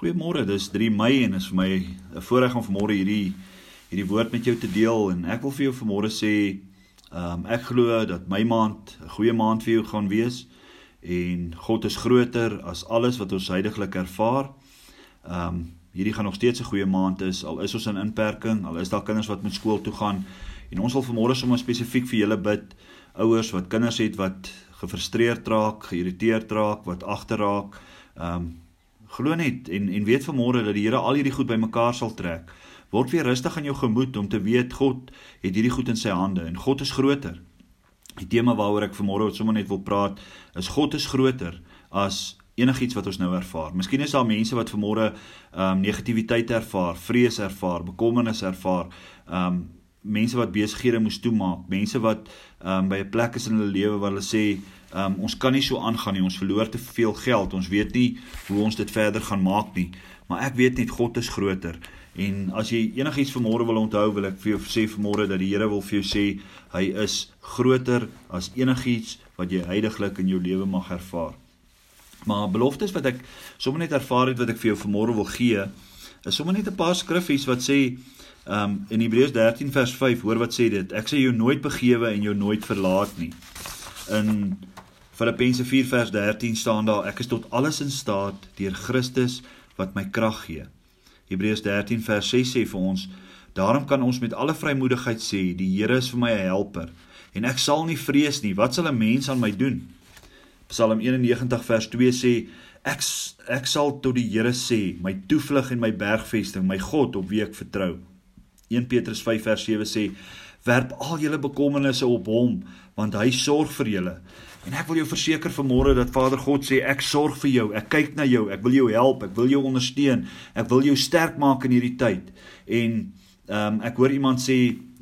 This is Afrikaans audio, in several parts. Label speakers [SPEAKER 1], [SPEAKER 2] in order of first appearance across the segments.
[SPEAKER 1] Goeiemôre, dis 3 Mei en is vir my 'n voorreg om vanmôre hierdie hierdie woord met jou te deel en ek wil vir jou vanmôre sê, ehm um, ek glo dat my maand 'n goeie maand vir jou gaan wees en God is groter as alles wat ons heidaglik ervaar. Ehm um, hierdie gaan nog steeds 'n goeie maand is al is ons in inperking, al is daar kinders wat met skool toe gaan en ons wil vanmôre sommer spesifiek vir julle bid, ouers wat kinders het wat gefrustreerd raak, geïrriteerd raak, wat agterraak. Ehm um, Glo net en en weet vanmôre dat die Here al hierdie goed bymekaar sal trek. Word weer rustig in jou gemoed om te weet God het hierdie goed in sy hande en God is groter. Die tema waaroor ek vanmôre sommer net wil praat is God is groter as enigiets wat ons nou ervaar. Miskien is daar mense wat vanmôre ehm um, negatiwiteit ervaar, vrees ervaar, bekommernis ervaar, ehm um, mense wat besighede moes toemaak, mense wat ehm um, by 'n plek is in hulle lewe waar hulle sê Um, ons kan nie so aangaan nie. Ons verloor te veel geld. Ons weet nie hoe ons dit verder gaan maak nie. Maar ek weet net God is groter. En as jy enigiets vanmôre wil onthou, wil ek vir jou sê vanmôre dat die Here wil vir jou sê hy is groter as enigiets wat jy heidaglik in jou lewe mag ervaar. Maar beloftes wat ek sommer net ervaar het wat ek vir jou vanmôre wil gee, is sommer net 'n paar skriffies wat sê um in Hebreërs 13 vers 5, hoor wat sê dit? Ek sê jou nooit begewe en jou nooit verlaat nie. In Filippense 4 vers 13 staan daar ek is tot alles in staat deur Christus wat my krag gee. Hebreërs 13 vers 6 sê vir ons daarom kan ons met alle vrymoedigheid sê die Here is vir my 'n helper en ek sal nie vrees nie wat sal 'n mens aan my doen? Psalm 91 vers 2 sê ek ek sal tot die Here sê my toevlug en my bergvesting my God op wie ek vertrou. 1 Petrus 5 vers 7 sê werp al julle bekommernisse op hom want hy sorg vir julle. En ek wil jou verseker vanmôre dat Vader God sê ek sorg vir jou. Ek kyk na jou. Ek wil jou help. Ek wil jou ondersteun. Ek wil jou sterk maak in hierdie tyd. En ehm um, ek hoor iemand sê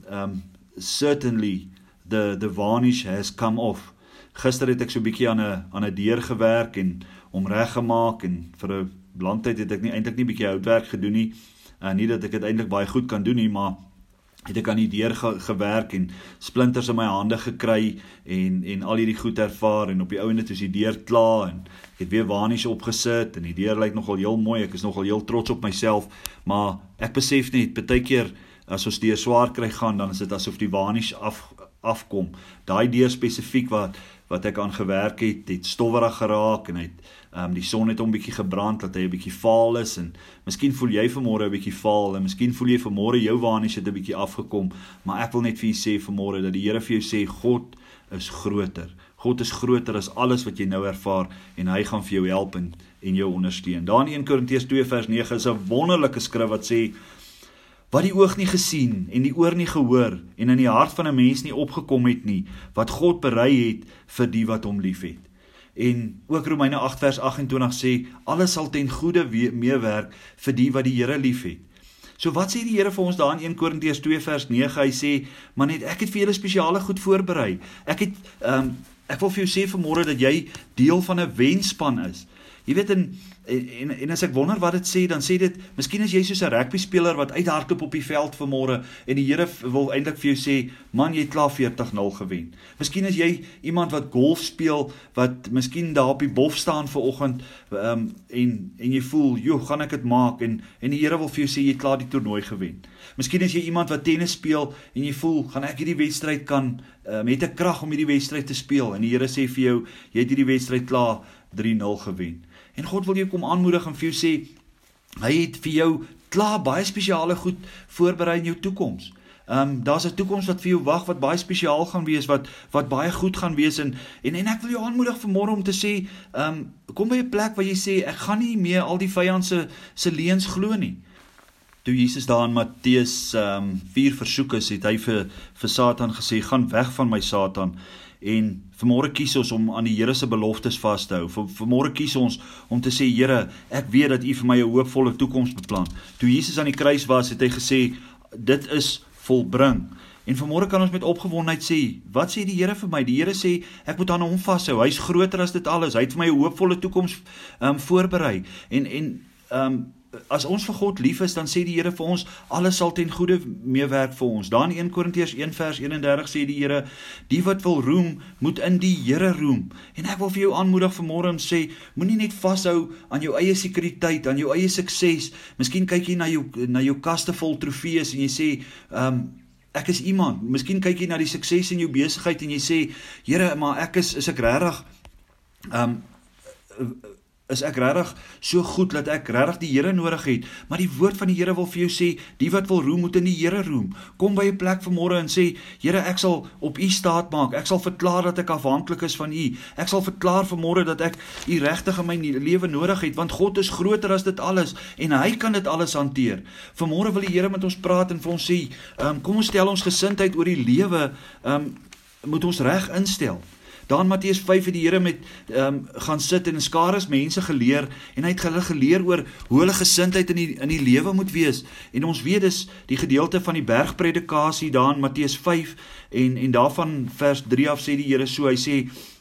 [SPEAKER 1] ehm um, certainly the the varnish has come off. Gister het ek so 'n bietjie aan 'n aan 'n deur gewerk en hom reggemaak en vir 'n lang tyd het ek nie eintlik nie bietjie houtwerk gedoen nie. Uh, nie dat ek dit eintlik baie goed kan doen nie, maar het ek aan die deur ge gewerk en splinters in my hande gekry en en al hierdie goed ervaar en op die ouene toe is die deur klaar en ek het weer waanies opgesit en die deur lyk nogal heel mooi ek is nogal heel trots op myself maar ek besef net baie keer as ons deur swaar kry gaan dan is dit asof die waanies af afkom. Daai deur spesifiek wat wat ek aan gewerk het, het stowwerig geraak en het ehm um, die son het hom bietjie gebrand dat hy 'n bietjie vaal is en miskien voel jy vanmôre 'n bietjie vaal en miskien voel jy vanmôre jou waanies het 'n bietjie afgekom, maar ek wil net vir jou sê vanmôre dat die Here vir jou sê God is groter. God is groter as alles wat jy nou ervaar en hy gaan vir jou help en en jou ondersteun. Daar in 1 Korintiërs 2 vers 9 is 'n wonderlike skrif wat sê wat die oog nie gesien en die oor nie gehoor en in die hart van 'n mens nie opgekom het nie wat God berei het vir die wat hom liefhet. En ook Romeine 8 vers 28 sê alles sal ten goeie meewerk vir die wat die Here liefhet. So wat sê die Here vir ons daar in 1 Korintiërs 2 vers 9? Hy sê, "Maar net ek het vir julle spesiale goed voorberei. Ek het ehm um, ek wil vir jou sê vanmôre dat jy deel van 'n wenspan is. Jy weet en, en en as ek wonder wat dit sê, dan sê dit, miskien is jy soos 'n rugby speler wat uithardloop op die veld vanmôre en die Here wil eintlik vir jou sê, man, jy het klaar 40-0 gewen. Miskien is jy iemand wat golf speel wat miskien daar op die bof staan vir oggend um, en en jy voel, "Jo, gaan ek dit maak?" en en die Here wil vir jou sê jy het klaar die toernooi gewen. Miskien is jy iemand wat tennis speel en jy voel, "Gaan ek hierdie wedstryd kan um, het ek krag om hierdie wedstryd te speel?" en die Here sê vir jou, "Jy het hierdie wedstryd klaar 3-0 gewen." En God wil jou kom aanmoedig en vir jou sê hy het vir jou klaar baie spesiale goed voorberei in jou toekoms. Ehm um, daar's 'n toekoms wat vir jou wag wat baie spesiaal gaan wees wat wat baie goed gaan wees en en en ek wil jou aanmoedig vanmôre om te sê ehm um, kom by 'n plek waar jy sê ek gaan nie meer al die vyand se se leuns glo nie. Toe Jesus daar in Matteus ehm um, 4 versoek is, het hy vir vir Satan gesê gaan weg van my Satan en vanmôre kies ons om aan die Here se beloftes vas te hou. Vanmôre kies ons om te sê Here, ek weet dat U vir my 'n hoopvolle toekoms beplan. Toe Jesus aan die kruis was, het hy gesê dit is volbring. En vanmôre kan ons met opgewondenheid sê, wat sê die Here vir my? Die Here sê ek moet aan hom vashou. Hy's groter as dit alles. Hy het vir my 'n hoopvolle toekoms um voorberei. En en um as ons vir God lief is, dan sê die Here vir ons alles sal ten goeie meewerk vir ons. Dan in 1 Korintiërs 1 vers 31 sê die Here, die wat wil roem, moet in die Here roem. En ek wil vir jou aanmoedig vanmôre om sê, moenie net vashou aan jou eie sekuriteit, aan jou eie sukses. Miskien kyk jy na jou na jou kaste vol trofees en jy sê, ehm um, ek is iemand. Miskien kyk jy na die sukses in jou besigheid en jy sê, Here, maar ek is is ek regtig ehm um, is ek regtig so goed dat ek regtig die Here nodig het. Maar die woord van die Here wil vir jou sê, die wat wil roem moet in die Here roem. Kom by 'n plek vanmôre en sê, Here, ek sal op U staat maak. Ek sal verklaar dat ek afhanklik is van U. Ek sal verklaar vanmôre dat ek U regtig in my lewe nodig het, want God is groter as dit alles en hy kan dit alles hanteer. Vanmôre wil die Here met ons praat en vir ons sê, um, kom ons stel ons gesindheid oor die lewe, um, moet ons reg instel. Dan Matteus 5 het die Here met ehm um, gaan sit en skares mense geleer en hy het hulle geleer oor hoe hulle gesindheid in die in die lewe moet wees. En ons weet dis die gedeelte van die bergpredikasie daar in Matteus 5 en en daarvan vers 3 af sê die Here so hy sê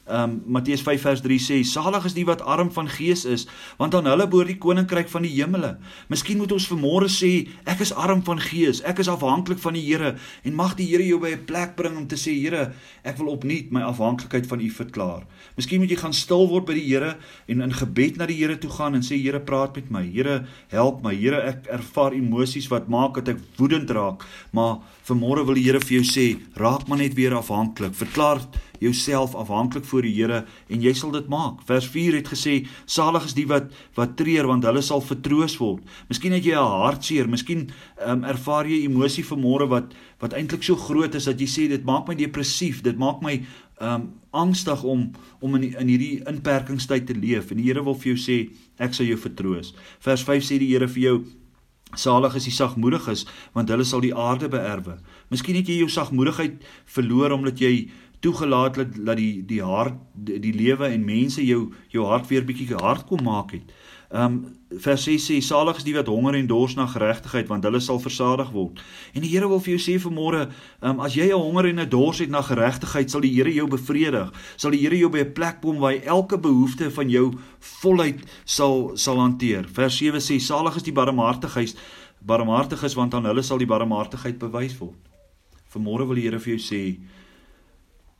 [SPEAKER 1] Um Matteus 5 vers 3 sê salig is die wat arm van gees is want aan hulle behoort die koninkryk van die hemele. Miskien moet ons vanmôre sê ek is arm van gees, ek is afhanklik van die Here en mag die Here jou by 'n plek bring om te sê Here, ek wil opnuut my afhanklikheid van U verklaar. Miskien moet jy gaan stil word by die Here en in gebed na die Here toe gaan en sê Here, praat met my. Here, help my. Here, ek ervaar emosies wat maak dat ek woedend raak, maar vanmôre wil die Here vir jou sê, raak maar net weer afhanklik. Verklaar jouself afhanklik voor die Here en jy sal dit maak. Vers 4 het gesê salig is die wat wat treur want hulle sal vertroos word. Miskien het jy 'n hartseer, miskien um, ervaar jy emosie vanmôre wat wat eintlik so groot is dat jy sê dit maak my depressief, dit maak my um angstig om om in in hierdie inperkingstyd te leef en die Here wil vir jou sê ek sal jou vertroos. Vers 5 sê die Here vir jou Salig is die sagmoediges want hulle sal die aarde beerwe. Miskien het jy jou sagmoedigheid verloor omdat jy toegelaat dat dat die die hart die, die lewe en mense jou jou hart weer bietjie hard kom maak het. Um vers 6 sê salig is die wat honger en dors na geregtigheid want hulle sal versadig word. En die Here wil vir jou sê vanmôre, um as jy 'n honger en 'n dors het na geregtigheid, sal die Here jou bevredig. Sal die Here jou by 'n plek kom waar hy elke behoefte van jou voluit sal sal hanteer. Vers 7 sê salig is die barmhartiges, barmhartiges want aan hulle sal die barmhartigheid bewys word. Vanmôre wil die Here vir jou sê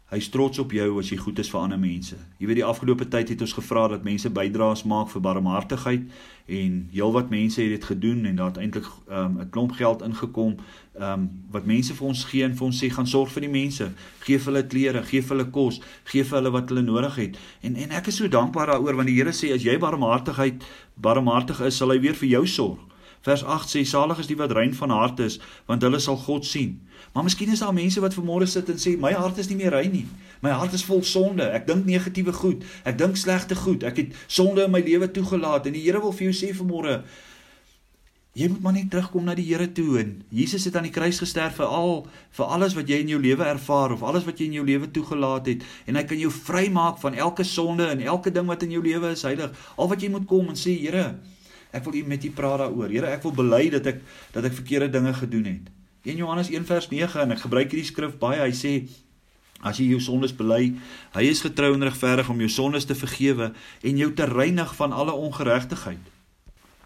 [SPEAKER 1] Hy's trots op jou as jy goed is vir ander mense. Jy weet die afgelope tyd het ons gevra dat mense bydraes maak vir barmhartigheid en heelwat mense het dit gedoen en daar het eintlik ehm, 'n um, klomp geld ingekom um, wat mense vir ons gee en vir ons sê gaan sorg vir die mense, gee vir hulle klere, gee vir hulle kos, gee vir hulle wat hulle nodig het. En en ek is so dankbaar daaroor want die Here sê as jy barmhartigheid barmhartig is, sal hy weer vir jou sorg. Vers 8 sê salig is die wat rein van hart is want hulle sal God sien. Maar miskien is daar mense wat vanmôre sit en sê my hart is nie meer rein nie. My hart is vol sonde. Ek dink negatiewe goed. Ek dink slegte goed. Ek het sonde in my lewe toegelaat en die Here wil vir jou sê vanmôre jy moet maar net terugkom na die Here toe en Jesus het aan die kruis gesterf vir al vir alles wat jy in jou lewe ervaar of alles wat jy in jou lewe toegelaat het en hy kan jou vrymaak van elke sonde en elke ding wat in jou lewe is heilig. Al wat jy moet kom en sê Here, ek wil U met U praat daaroor. Here, ek wil bely dat ek dat ek verkeerde dinge gedoen het. 1 Johannes 1 vers 9 en ek gebruik hierdie skrif baie. Hy sê as jy jou sondes bely, hy is getrou en regverdig om jou sondes te vergewe en jou te reinig van alle ongeregtigheid.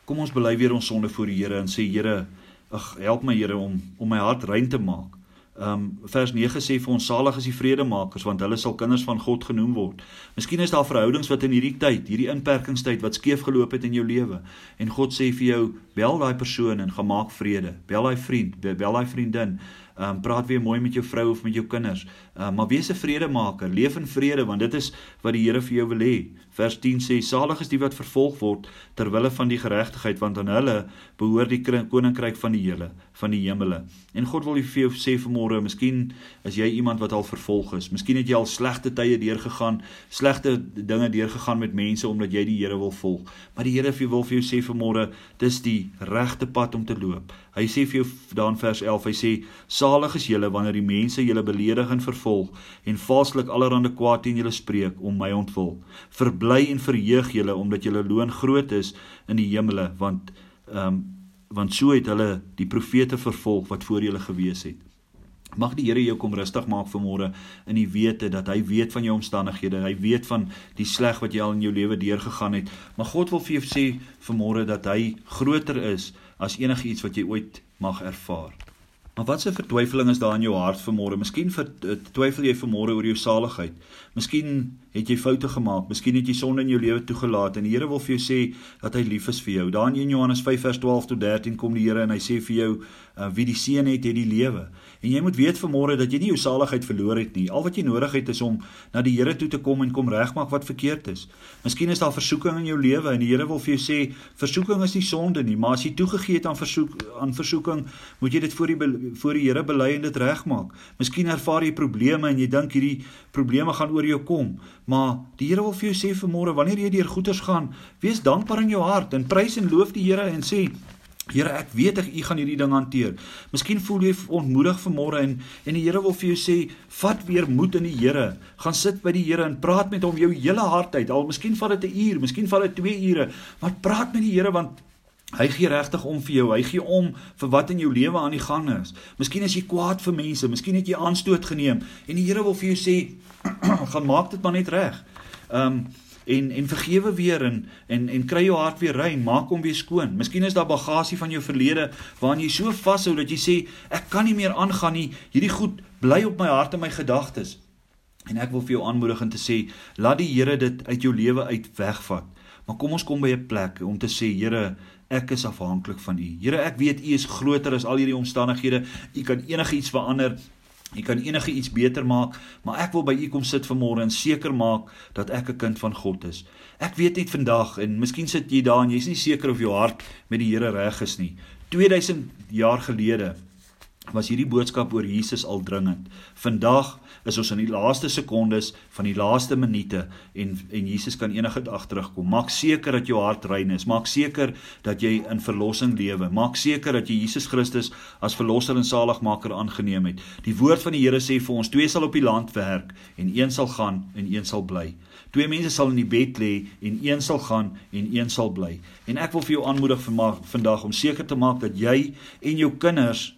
[SPEAKER 1] Kom ons bely weer ons sonde voor die Here en sê Here, ag help my Here om om my hart rein te maak. Um vers 9 sê vir ons salig is die vredemakers want hulle sal kinders van God genoem word. Miskien is daar verhoudings wat in hierdie tyd, hierdie inperkingstyd wat skeef geloop het in jou lewe en God sê vir jou bel daai persoon en gemaak vrede. Bel daai vriend, bel daai vriendin. Um praat weer mooi met jou vrou of met jou kinders. Um maar wees 'n vredemaker, leef in vrede want dit is wat die Here vir jou wil hê. Vers 10 sê salig is die wat vervolg word ter wille van die geregtigheid want aan hulle behoort die koninkryk van die hele van die hemele. En God wil vir jou sê vanmôre, miskien is jy iemand wat al vervolg is. Miskien het jy al slegte tye deurgegaan, slegte dinge deurgegaan met mense omdat jy die Here wil volg. Maar die Here wil vir jou sê vanmôre, dis die regte pad om te loop. Hy sê vir jou daar in vers 11, hy sê salig is julle wanneer die mense julle beledig en vervolg en valslik allerlei kwaad teen julle spreek om my ontwil. Vir bly en verheug julle omdat julle loon groot is in die hemele want ehm um, want so het hulle die profete vervolg wat voor julle gewees het. Mag die Here jou kom rustig maak vanmôre in die wete dat hy weet van jou omstandighede. Hy weet van die sleg wat jy al in jou lewe deurgegaan het. Maar God wil vir jou sê vanmôre dat hy groter is as enigiets wat jy ooit mag ervaar. Maar wat 'n vertwyfeling is daar in jou hart vanmôre? Miskien eh, twyfel jy vanmôre oor jou saligheid. Miskien het jy foute gemaak. Miskien het jy sonde in jou lewe toegelaat en die Here wil vir jou sê dat hy lief is vir jou. Daar in 1 Johannes 5 vers 12 tot 13 kom die Here en hy sê vir jou uh, wie die seën het, het die lewe. En jy moet weet vanmôre dat jy nie jou saligheid verloor het nie. Al wat jy nodig het is om na die Here toe te kom en kom regmaak wat verkeerd is. Miskien is daar versoeking in jou lewe en die Here wil vir jou sê versoeking is nie sonde nie, maar as jy toegegee het aan versoek aan versoeking, moet jy dit voor die voor die Here bely en dit regmaak. Miskien ervaar jy probleme en jy dink hierdie probleme gaan oor jou kom, maar die Here wil vir jou sê vanmôre wanneer jy deur goeters gaan, wees dankbaar in jou hart en prys en loof die Here en sê Here, ek weet ek u gaan hierdie ding hanteer. Miskien voel jy ontmoedig vanmôre en en die Here wil vir jou sê, vat weer moed in die Here. Gaan sit by die Here en praat met hom jou hele hart uit. Al miskien vat dit 'n uur, miskien vat dit 2 ure, maar praat met die Here want Hy gee regtig om vir jou. Hy gee om vir wat in jou lewe aan die gang is. Miskien is jy kwaad vir mense, miskien het jy aanstoot geneem en die Here wil vir jou sê, gaan maak dit maar net reg. Um en en vergewe weer en en en kry jou hart weer rein, maak hom weer skoon. Miskien is daar bagasie van jou verlede waaraan jy so vashou dat jy sê ek kan nie meer aangaan nie. Hierdie goed bly op my hart en my gedagtes. En ek wil vir jou aanmoedig om te sê, laat die Here dit uit jou lewe uit wegvat. Maar kom ons kom by 'n plek om te sê, Here, ek is afhanklik van U. Here, ek weet U is groter as al hierdie omstandighede. U kan enigiets verander. U kan enige iets beter maak, maar ek wil by u kom sit vanmôre en seker maak dat ek 'n kind van God is. Ek weet net vandag en miskien sit jy daar en jy's nie seker of jou hart met die Here reg is nie. 2000 jaar gelede was hierdie boodskap oor Jesus al dringend. Vandag is ons in die laaste sekondes van die laaste minute en en Jesus kan enige dag terugkom. Maak seker dat jou hart rein is. Maak seker dat jy in verlossing lewe. Maak seker dat jy Jesus Christus as verlosser en saligmaker aangeneem het. Die woord van die Here sê vir ons: twee sal op die land werk en een sal gaan en een sal bly. Twee mense sal in die bed lê en een sal gaan en een sal bly. En ek wil vir jou aanmoedig vandag om seker te maak dat jy en jou kinders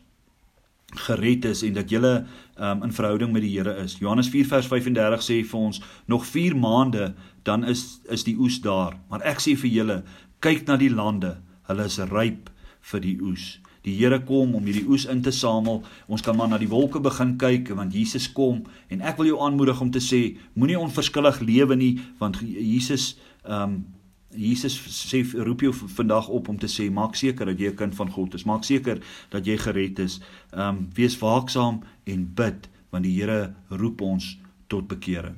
[SPEAKER 1] gered is en dat jy um, in verhouding met die Here is. Johannes 4 vers 35 sê vir ons nog 4 maande dan is is die oes daar. Maar ek sê vir julle, kyk na die lande, hulle is ryp vir die oes. Die Here kom om hierdie oes in te samel. Ons kan maar na die wolke begin kyk want Jesus kom en ek wil jou aanmoedig om te sê moenie onverskillig lewe nie want Jesus ehm um, Jesus sê roep jou vandag op om te sê maak seker dat jy 'n kind van God is. Maak seker dat jy gered is. Ehm um, wees waaksaam en bid want die Here roep ons tot bekering.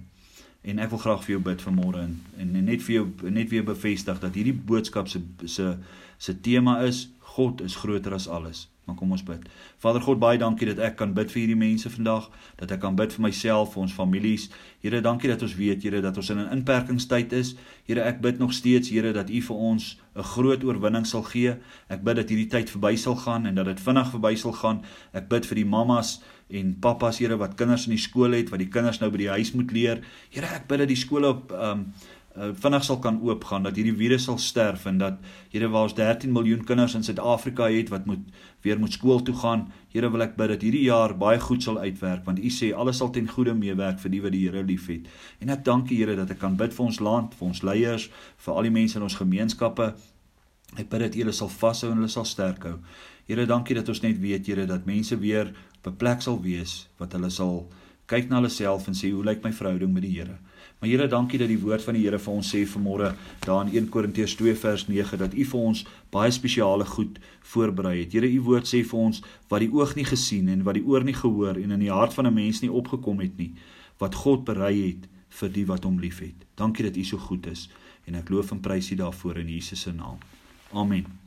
[SPEAKER 1] En ek wil graag vir jou bid vanmôre en, en net vir jou net weer bevestig dat hierdie boodskap se se se tema is God is groter as alles. Maar kom ons bid. Vader God, baie dankie dat ek kan bid vir hierdie mense vandag, dat ek kan bid vir myself, vir ons families. Here, dankie dat ons weet, Here, dat ons in 'n inperkingstyd is. Here, ek bid nog steeds, Here, dat U vir ons 'n groot oorwinning sal gee. Ek bid dat hierdie tyd verby sal gaan en dat dit vinnig verby sal gaan. Ek bid vir die mammas en pappas, Here, wat kinders in die skool het, wat die kinders nou by die huis moet leer. Here, ek bid dat die skole op ehm um, uh, vinnig sal kan oopgaan dat hierdie virus sal sterf en dat Here waar ons 13 miljoen kinders in Suid-Afrika het wat moet weer moet skool toe gaan. Here wil ek bid dat hierdie jaar baie goed sal uitwerk want U sê alles sal ten goeie meewerk vir die wat die Here liefhet. En ek dank U Here dat ek kan bid vir ons land, vir ons leiers, vir al die mense in ons gemeenskappe. Ek bid dat U hulle sal vashou en hulle sal sterk hou. Here, dankie dat ons net weet Here dat mense weer op 'n plek sal wees wat hulle sal kyk na hulle self en sê hoe lyk my verhouding met die Here? Maar Here, dankie dat die woord van die Here vir ons sê vanmôre daar in 1 Korintiërs 2 vers 9 dat U vir ons baie spesiale goed voorberei het. Here, U woord sê vir ons wat die oog nie gesien en wat die oor nie gehoor en in die hart van 'n mens nie opgekom het nie, wat God berei het vir die wat hom liefhet. Dankie dat U so goed is en ek loof en prys U daarvoor in Jesus se naam. Amen.